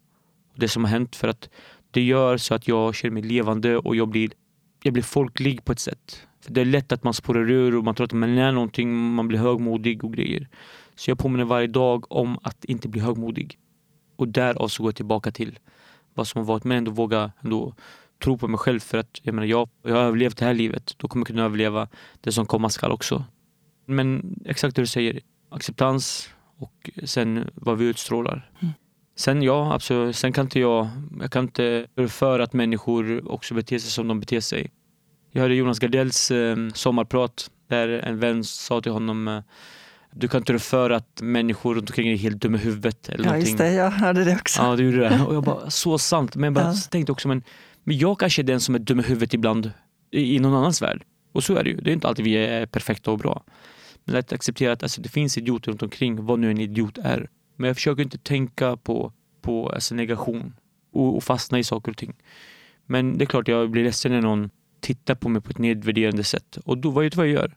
Det som har hänt för att det gör så att jag känner mig levande och jag blir, jag blir folklig på ett sätt. För Det är lätt att man spårar ur och man tror att man är någonting, man blir högmodig och grejer. Så jag påminner varje dag om att inte bli högmodig. Och därav så går jag tillbaka till vad som har varit, men ändå våga ändå tro på mig själv för att jag menar, jag, jag har överlevt det här livet. Då kommer jag kunna överleva det som komma skall också. Men exakt det du säger, acceptans och sen vad vi utstrålar. Mm. Sen ja, absolut. Sen kan inte jag, jag kan inte för att människor också beter sig som de beter sig. Jag hörde Jonas Gardells eh, sommarprat där en vän sa till honom eh, du kan inte rå för att människor runt omkring är helt dumma i huvudet. Eller ja, någonting. just det. Jag hörde det också. Ja, du gjorde det. Och jag bara, så sant. Men jag bara ja. tänkte också, men men jag kanske är den som är dum i huvudet ibland i, någon annans värld. Och så är det ju. Det är inte alltid vi är perfekta och bra. Men att acceptera att alltså, det finns idioter runt omkring, vad nu en idiot är. Men jag försöker inte tänka på, på alltså, negation och, och fastna i saker och ting. Men det är klart jag blir ledsen när någon tittar på mig på ett nedvärderande sätt. Och då, vad vet du vad jag gör?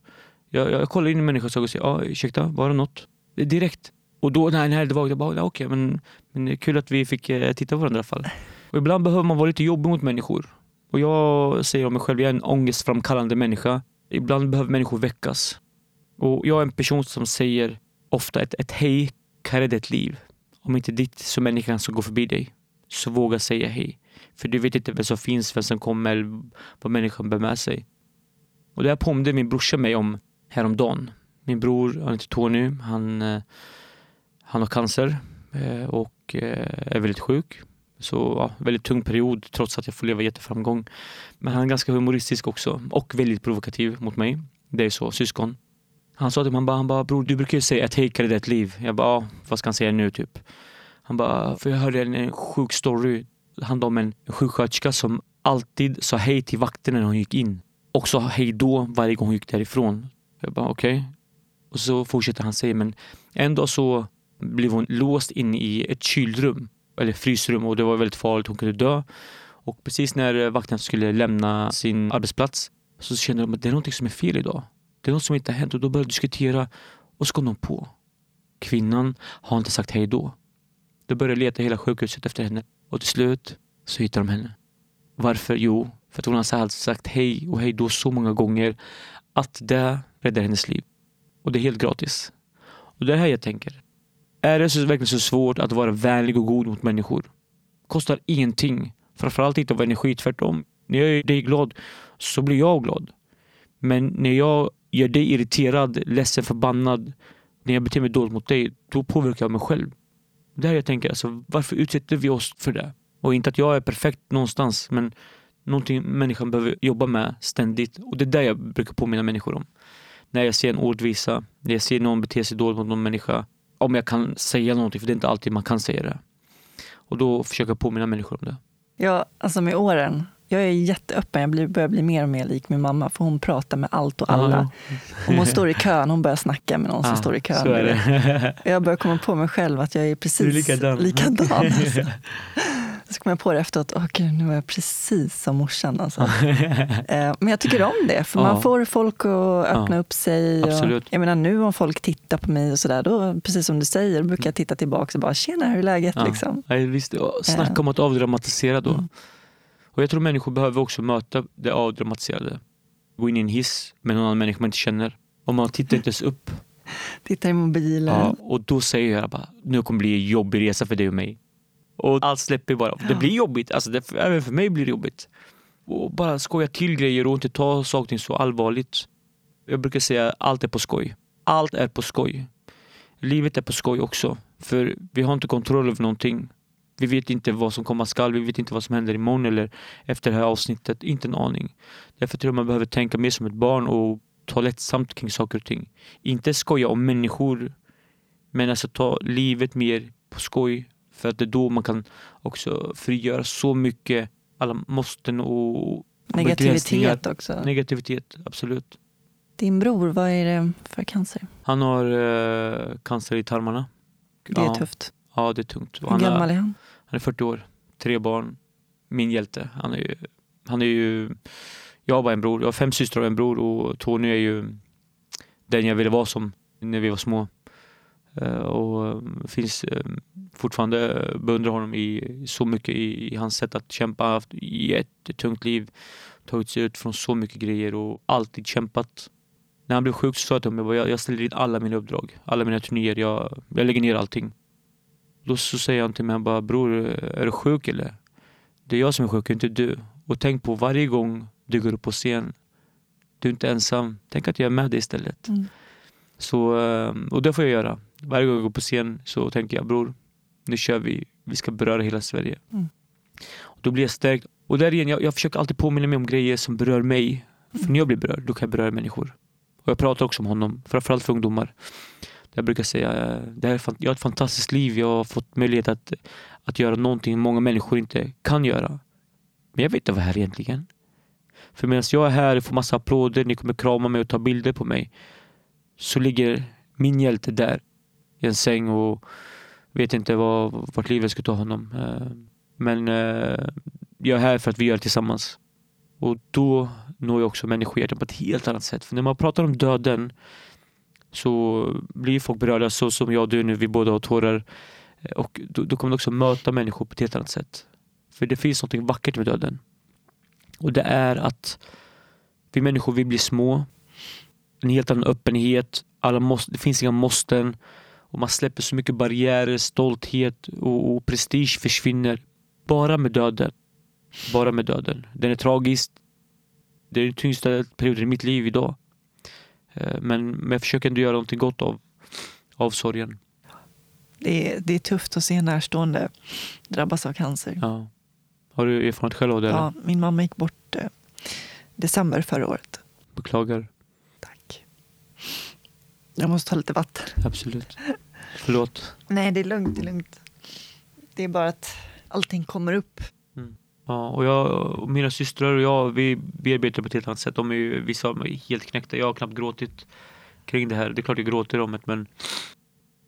Jag, jag kollar in i människans ögon och säger, ja, ursäkta, var det något? Direkt. Och då, nej, nej, det var, jag bara, okej, okay, men, men det är kul att vi fick eh, titta på varandra i alla fall. Och ibland behöver man vara lite jobbig mot människor. Och jag säger om mig själv, jag är en ångestframkallande människa. Ibland behöver människor väckas. Och jag är en person som säger ofta ett, ett hej kan ditt ett liv. om inte ditt som människan som går förbi dig, så våga säga hej. För du vet inte vem som finns, vem som kommer, vad människan bär med sig. Och det här påminde min brorsa mig om häromdagen. Min bror, han heter Tony, han, eh, han har cancer eh, och eh, är väldigt sjuk. Så ja, väldigt tung period trots att jag får leva jätteframgång. Men han är ganska humoristisk också och väldigt provokativ mot mig. Det är så, syskon. Han sa till mig, han bara, han bara bror du brukar ju säga att hejkare är ett liv. Jag bara, ja, vad ska han säga nu typ? Han bara, för jag hörde en, en sjuk story. Det handlade om en sjuksköterska som alltid sa hej till vakterna när hon gick in. Och sa hej då varje gång hon gick därifrån. Jag bara okej. Okay. Och så fortsätter han säga, men en dag så blev hon låst in i ett kylrum eller frysrum och det var väldigt farligt, hon kunde dö. Och precis när vakten skulle lämna sin arbetsplats så kände de att det är någonting som är fel idag. Det är något som inte har hänt och då började de diskutera och så kom de på. Kvinnan har inte sagt hej då. De började leta hela sjukhuset efter henne och till slut så hittar de henne. Varför? Jo, för att hon har sagt hej och hej då så många gånger att det räddar hennes liv. Och det är helt gratis. Och det är här jag tänker. Är det så, verkligen så svårt att vara vänlig och god mot människor? Kostar ingenting. Framförallt inte av energi, tvärtom. När jag gör dig glad så blir jag glad. Men när jag gör dig irriterad, ledsen, förbannad, när jag beter mig dåligt mot dig, då påverkar jag mig själv. Det här jag tänker, alltså, varför utsätter vi oss för det? Och inte att jag är perfekt någonstans, men någonting människan behöver jobba med ständigt. Och det är det jag brukar påminna människor om. När jag ser en ordvisa, när jag ser någon bete sig dåligt mot någon människa, om jag kan säga någonting, för det är inte alltid man kan säga det. Och då försöker jag påminna människor om det. Ja, alltså med åren. Jag är jätteöppen, jag blir, börjar bli mer och mer lik min mamma för hon pratar med allt och alla. Om hon står i kön, hon börjar snacka med någon som står i kön. Jag börjar komma på mig själv att jag är precis är likadan. likadan alltså. Så kom jag på det efteråt, åh gud, nu var jag precis som morsan. Alltså. Eh, men jag tycker om det, för ja. man får folk att öppna ja. upp sig. Och, jag menar nu om folk tittar på mig och sådär, då precis som du säger, brukar jag titta tillbaka och bara, tjena, hur är läget? Ja. Liksom. Ja, visst, snacka om att avdramatisera då. Mm. Och jag tror människor behöver också möta det avdramatiserade. Gå in i en hiss med någon annan människa man inte känner. Och man tittar inte ens upp. Tittar i mobilen. Ja, och då säger jag bara, nu kommer det bli en jobbig resa för dig och mig. Och allt släpper bara. Det blir jobbigt. Alltså det, även för mig blir det jobbigt. Och bara skoja till grejer och inte ta saker så allvarligt. Jag brukar säga allt är på skoj. Allt är på skoj. Livet är på skoj också. För vi har inte kontroll över någonting. Vi vet inte vad som komma skall. Vi vet inte vad som händer imorgon eller efter det här avsnittet. Inte en aning. Därför tror jag man behöver tänka mer som ett barn och ta lättsamt kring saker och ting. Inte skoja om människor. Men alltså ta livet mer på skoj för att det är då man kan också frigöra så mycket, alla måsten och Negativitet också. Negativitet, absolut. Din bror, vad är det för cancer? Han har eh, cancer i tarmarna. Det är ja. tufft. Ja, det är tungt. Hur gammal är han? Han är 40 år, tre barn. Min hjälte. Han är ju, han är ju jag har bara en bror. Jag har fem systrar och en bror och Tony är ju den jag ville vara som när vi var små. Eh, och eh, finns eh, fortfarande beundrar honom i så mycket i, i hans sätt att kämpa. haft ett tungt liv, tagit sig ut från så mycket grejer och alltid kämpat. När han blev sjuk så sa jag till honom jag, jag ställer in alla mina uppdrag, alla mina turnéer. Jag, jag lägger ner allting. Då så säger han till mig, han bara, bror är du sjuk eller? Det är jag som är sjuk, inte du. Och tänk på varje gång du går upp på scen, du är inte ensam. Tänk att jag är med dig istället. Mm. Så, och det får jag göra. Varje gång jag går på scen så tänker jag, bror, nu kör vi. Vi ska beröra hela Sverige. Mm. Och då blir jag stärkt. Och där igen, jag, jag försöker alltid påminna mig om grejer som berör mig. För när jag blir berörd, då kan jag beröra människor. Och jag pratar också om honom, framförallt för ungdomar. Jag brukar säga, eh, det här, jag har ett fantastiskt liv. Jag har fått möjlighet att, att göra någonting många människor inte kan göra. Men jag vet inte vad det här egentligen. För medan jag är här och får massa applåder, ni kommer krama mig och ta bilder på mig. Så ligger min hjälte där i en säng och vet inte vad, vart livet ska ta honom. Eh, men eh, jag är här för att vi gör det tillsammans. Och då når jag också människohjärtan på ett helt annat sätt. För när man pratar om döden så blir folk berörda så som jag och du nu, vi båda har tårar. Eh, och då, då kommer du också möta människor på ett helt annat sätt. För det finns något vackert med döden. Och det är att vi människor, vi blir små. En helt annan öppenhet. Alla måste, det finns inga måsten. Och man släpper så mycket barriärer, stolthet och, och prestige försvinner. Bara med döden. Bara med döden. Den är tragisk. Det är den tyngsta perioden i mitt liv idag. Eh, Men, men jag försöker ändå göra någonting gott av, av sorgen. Det är, det är tufft att se närstående drabbas av cancer. Ja. Har du erfarenhet själv av det? eller? Ja, min mamma gick bort eh, december förra året. Beklagar. Tack. Jag måste ta lite vatten. Absolut. Förlåt. Nej, det är lugnt. Det är lugnt. Det är bara att allting kommer upp. Ja, och, jag, och mina systrar och jag, vi bearbetar på ett helt annat sätt. De är ju, vissa är helt knäckta. Jag har knappt gråtit kring det här. Det är klart jag gråter om det, men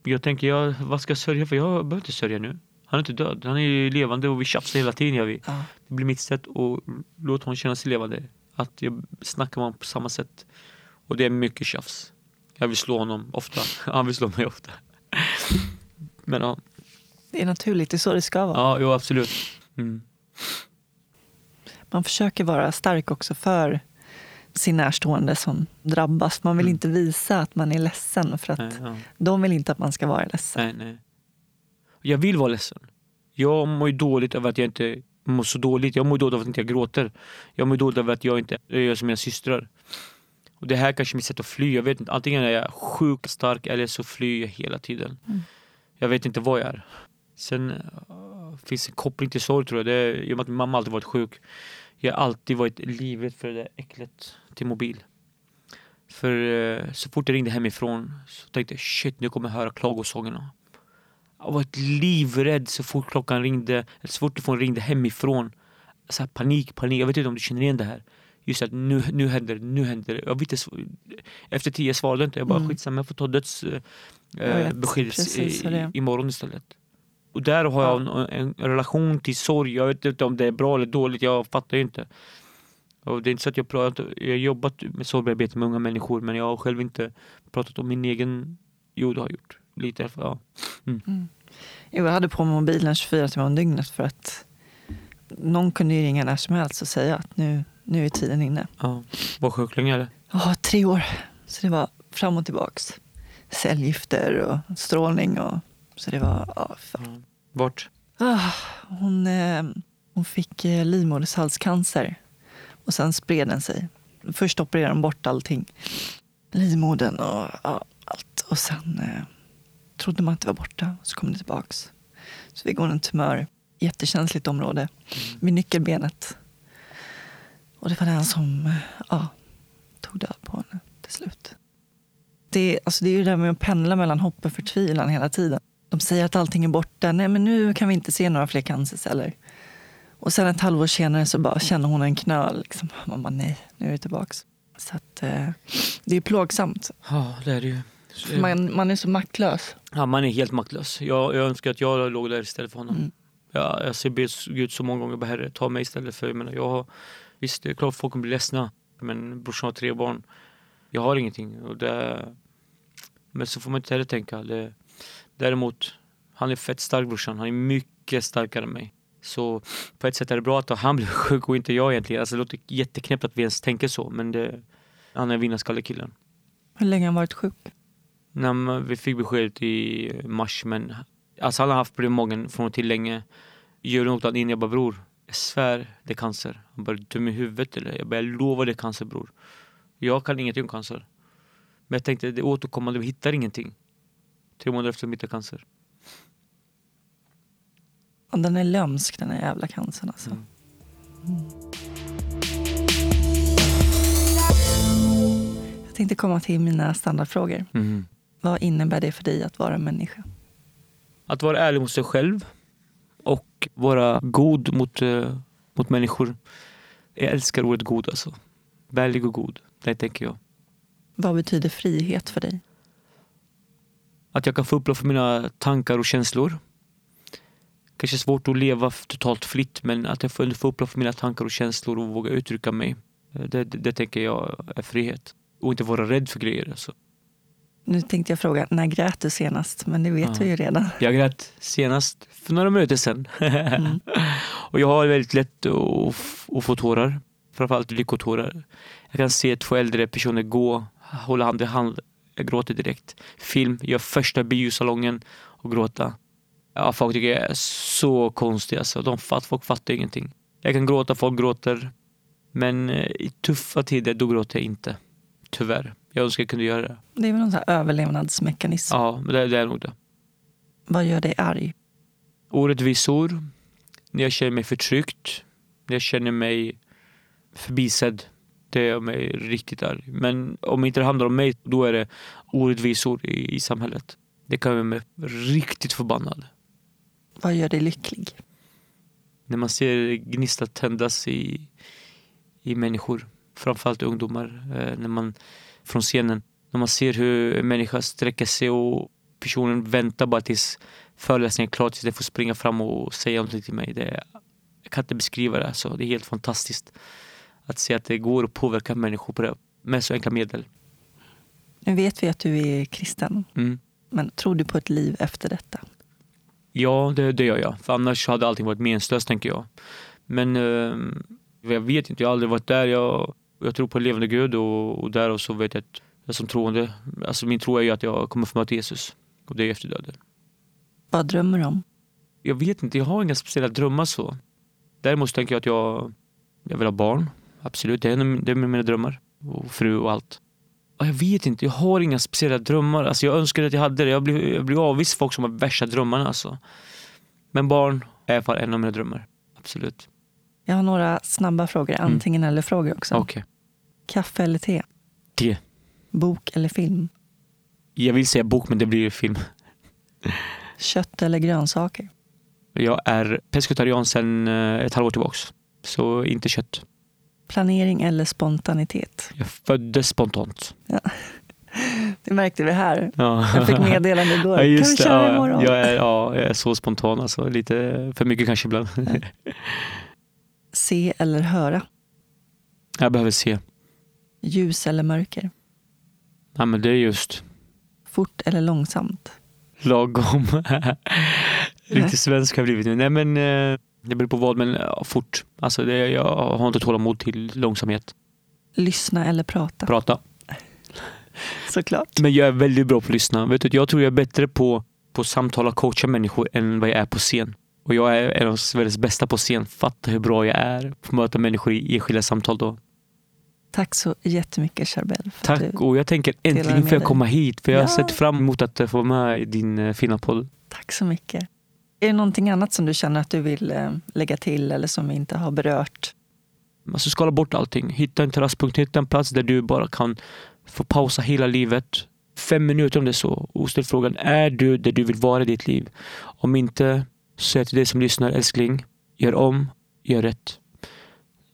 jag tänker, jag, vad ska jag sörja för? Jag behöver inte sörja nu. Han är inte död. Han är ju levande och vi tjafsar hela tiden. Gör vi. Ja. Det blir mitt sätt att låta honom känna sig levande. Att jag snackar med honom på samma sätt. Och det är mycket tjafs. Jag vill slå honom ofta. Han vill slå mig ofta. Men ja, Det är naturligt, det är så det ska vara. ja jo, absolut. Mm. Man försöker vara stark också för sin närstående som drabbas. Man vill Mm. inte visa att man är ledsen för att Nej, ja. de vill inte att man ska vara ledsen. nej, nej. Jag vill vara ledsen. Jag mår ju dåligt över att jag inte mår så dåligt. Jag mår dåligt över att inte jag gråter. Jag mår dåligt över att jag inte gör som mina systrar. Och det här är kanske är mitt sätt att fly. Jag vet inte. Antingen är jag sjukt stark eller så flyr jag hela tiden. Mm. Jag vet inte vad jag är. Sen uh, finns en koppling till sorg tror jag. Det är, I och med att min mamma alltid varit sjuk. Jag har alltid varit livrädd för det där äcklet till mobil. För eh, så fort jag ringde hemifrån så tänkte jag shit nu kommer jag höra klagosångerna. Jag var livrädd så fort klockan ringde, så fort telefonen ringde hemifrån. Så här panik, panik. Jag vet inte om du känner igen det här. Just att nu, nu händer det, nu händer det. Jag vet inte, efter tio svarade jag inte. Jag bara Mm. skitsamma, jag får ta döds eh, i, är. imorgon istället. Och där har jag en, en relation till sorg. Jag vet inte om det är bra eller dåligt, jag fattar ju inte. Och det är inte så att jag pratat, jag har jobbat med sorgbearbete med unga människor men jag har själv inte pratat om min egen, jo det har jag gjort. Lite, ja. Jo, jag hade på mobilen 24 timmar om dygnet för att någon kunde ju ringa när som helst och säga att nu, nu är tiden inne. ja. Var sjuk länge eller? Ja, tre år. Så det var fram och tillbaks. Cellgifter och strålning. Och, så det var... Ja, fan. Vart? Ah, hon, eh, hon fick eh, livmodershalscancer och sen spred den sig. Först opererade de bort allting. Livmodern och ja, allt. Och sen eh, trodde man att det var borta. Så kom det tillbaks. Så fick hon en tumör. Jättekänsligt område. Vid nyckelbenet. Och det var den som eh, ja, tog död på henne till slut. Det, alltså det är ju det där med att pendla mellan hopp och förtvivlan hela tiden. De säger att allting är borta. Nej, men nu kan vi inte se några fler cancerceller. Och sen ett halvår senare så bara känner hon en knöl. Liksom. Man bara, nej, nu är det tillbaks. Så att, eh, det är plågsamt. Ja, det är det ju. Så- Man, man är så maktlös. Ja, man är helt maktlös. Jag, jag önskar att jag låg där istället för honom. Mm. Ja, jag ser be Gud så många gånger, bara herre ta mig istället för, jag menar, jag har, visst det är klart folk kommer bli ledsna, men brorsan har tre barn. Jag har ingenting. Och det, men så får man inte heller tänka. Det, däremot, han är fett stark brorsan, han är mycket starkare än mig. Så på ett sätt är det bra att han blir sjuk och inte jag egentligen. Alltså, det låter jätteknäppt att vi ens tänker så, men det, han är vinnarskallekillen. Hur länge har han varit sjuk? Nej, vi fick beskedet i mars men alltså han har haft problem med magen från och till länge. Juryn åkte han in jag bara bror, jag svär det är cancer. Han bara, dum i huvudet eller? Jag bara, jag lovar det är cancer bror. Jag kan ingenting om cancer. Men jag tänkte, det är återkommande, vi hittar ingenting. Tre månader efter hittade cancer. Ja, den är lömsk den här jävla cancern alltså. Mm. Jag tänkte komma till mina standardfrågor. Mhm. Vad innebär det för dig att vara människa? Att vara ärlig mot sig själv och vara god mot, eh, mot människor. Jag älskar ordet god alltså. Värlig och god, det tänker jag. Vad betyder frihet för dig? Att jag kan få upplopp för mina tankar och känslor. Kanske svårt att leva totalt fritt men att jag får få upplopp för mina tankar och känslor och våga uttrycka mig. Eh, Det, det, det tänker jag är frihet. Och inte vara rädd för grejer. Alltså. Nu tänkte jag fråga, när grät du senast? Men det vet Ja. vi ju redan. Jag grät senast för några minuter sedan. Mm. och jag har väldigt lätt att, att få tårar. Framförallt lyckotårar. Jag kan se två äldre personer gå, hålla hand i hand jag gråter direkt. Film, jag första biosalongen och gråta. Ja, folk tycker jag är så konstig alltså. De fatt, folk fattar ingenting. Jag kan gråta, folk gråter. Men eh, i tuffa tider, då gråter jag inte. Tyvärr. Jag önskar jag kunde göra det. Det är väl någon sån överlevnadsmekanism. Ja, det, det är nog det. Vad gör dig arg? Orättvisor. När jag känner mig förtryckt. När jag känner mig förbisedd. Det gör mig riktigt arg. Men om inte det handlar om mig, då är det orättvisor i, i samhället. Det kan göra mig riktigt förbannad. Vad gör dig lycklig? När man ser gnistan tändas i, i människor, framförallt ungdomar, eh, när man, från scenen. När man ser hur en människa sträcker sig och personen väntar bara tills föreläsningen är klar, tills den får springa fram och säga någonting till mig. Det, jag kan inte beskriva det. Alltså. Det är helt fantastiskt att se att det går att påverka människor på det, med så enkla medel. Nu vet vi att du är kristen, Mm. men tror du på ett liv efter detta? Ja, det, det gör jag. För annars hade allting varit meningslöst, tänker jag. Men eh, jag vet inte, jag har aldrig varit där. Jag, jag tror på en levande Gud och, och därav så vet jag att jag som troende, alltså min tro är ju att jag kommer få möta Jesus. Och det är efter döden. Vad drömmer du om? Jag vet inte, jag har inga speciella drömmar så. Däremot tänker jag att jag, jag vill ha barn. Absolut, det är, en det är mina drömmar. Och fru och allt. Jag vet inte, jag har inga speciella drömmar. Alltså jag önskar att jag hade det. Jag blir, jag blir avvis folk som har värsta drömmarna. Alltså. Men barn är fall en av mina drömmar. Absolut. Jag har några snabba frågor, antingen eller frågor också. Okej. Kaffe eller te? Det. Bok eller film? Jag vill säga bok, men det blir ju film. Kött eller grönsaker? Jag är pescetarian sedan eh, ett halvår tillbaks. Så inte kött. Planering eller spontanitet? Jag föddes spontant. Det märkte vi här. Ja. Jag fick meddelande igår. Ja, kan vi det. köra Ja, imorgon? jag, är, ja, jag är så spontan alltså. Lite för mycket kanske ibland. Se eller höra? Jag behöver se. Ljus eller mörker? Ja, men det är just Fort eller långsamt? lagom. Riktigt svensk har jag blivit nu. Nej men eh, det beror på vad, men ja, fort. Alltså det, jag har inte tålamod till långsamhet. Lyssna eller prata? Prata. Såklart. Men jag är väldigt bra på att lyssna. Vet du, jag tror jag är bättre på, på att samtala och coacha människor än vad jag är på scen. Och jag är en av Sveriges bästa på scen. Fatta hur bra jag är på att möta människor i enskilda samtal då. Tack så jättemycket Charbel. Tack och jag tänker äntligen får jag komma hit. För jag har Ja. sett fram emot att få vara med i din eh, fina podd. tack så mycket. Är det någonting annat som du känner att du vill eh, lägga till eller som vi inte har berört? Alltså skala bort allting. Hitta en terrasspunkt, hitta en plats där du bara kan få pausa hela livet. Fem minuter om det är så. Och ställ frågan, är du där du vill vara i ditt liv? Om inte, säg till dig som lyssnar, älskling, gör om, gör rätt.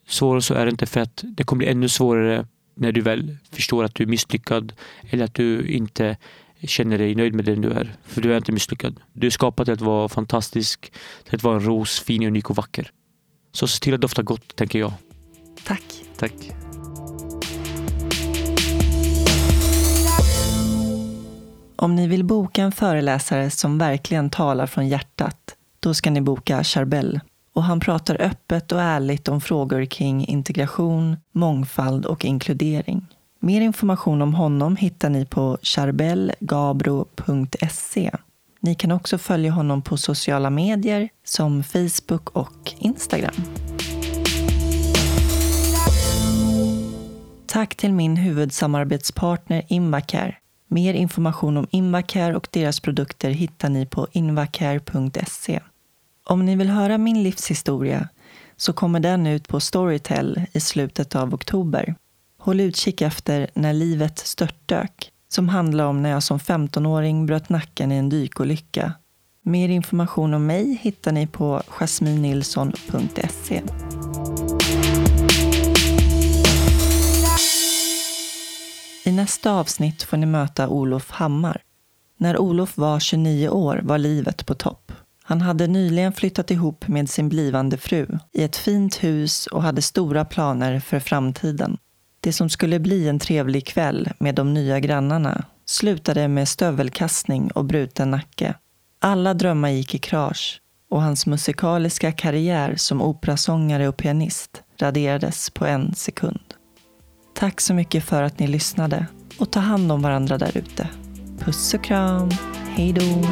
Svårare så är det inte för att det kommer bli ännu svårare när du väl förstår att du är misslyckad eller att du inte känner dig nöjd med den du är. För du är inte misslyckad. Du är skapad till att vara fantastisk, till att vara en ros, fin, unik och vacker. Så se till att dofta gott, tänker jag. Tack. Tack. Om ni vill boka en föreläsare som verkligen talar från hjärtat, då ska ni boka Charbel. Och han pratar öppet och ärligt om frågor kring integration, mångfald och inkludering. Mer information om honom hittar ni på charbelgabro.se. Ni kan också följa honom på sociala medier som Facebook och Instagram. Tack till min huvudsamarbetspartner Invacare. Mer information om Invacare och deras produkter hittar ni på invacare.se. Om ni vill höra min livshistoria så kommer den ut på Storytel i slutet av oktober. Håll utkik efter När livet störtdök som handlar om när jag som 15-åring bröt nacken i en dykolycka. Mer information om mig hittar ni på jasminnilsson.se. I nästa avsnitt får ni möta Olof Hammar. När Olof var 29 år var livet på topp. Han hade nyligen flyttat ihop med sin blivande fru i ett fint hus och hade stora planer för framtiden. Det som skulle bli en trevlig kväll med de nya grannarna slutade med stövelkastning och bruten nacke. Alla drömmar gick i krasch och hans musikaliska karriär som operasångare och pianist raderades på en sekund. Tack så mycket för att ni lyssnade. och ta hand om varandra där ute. Puss och kram. Hej då.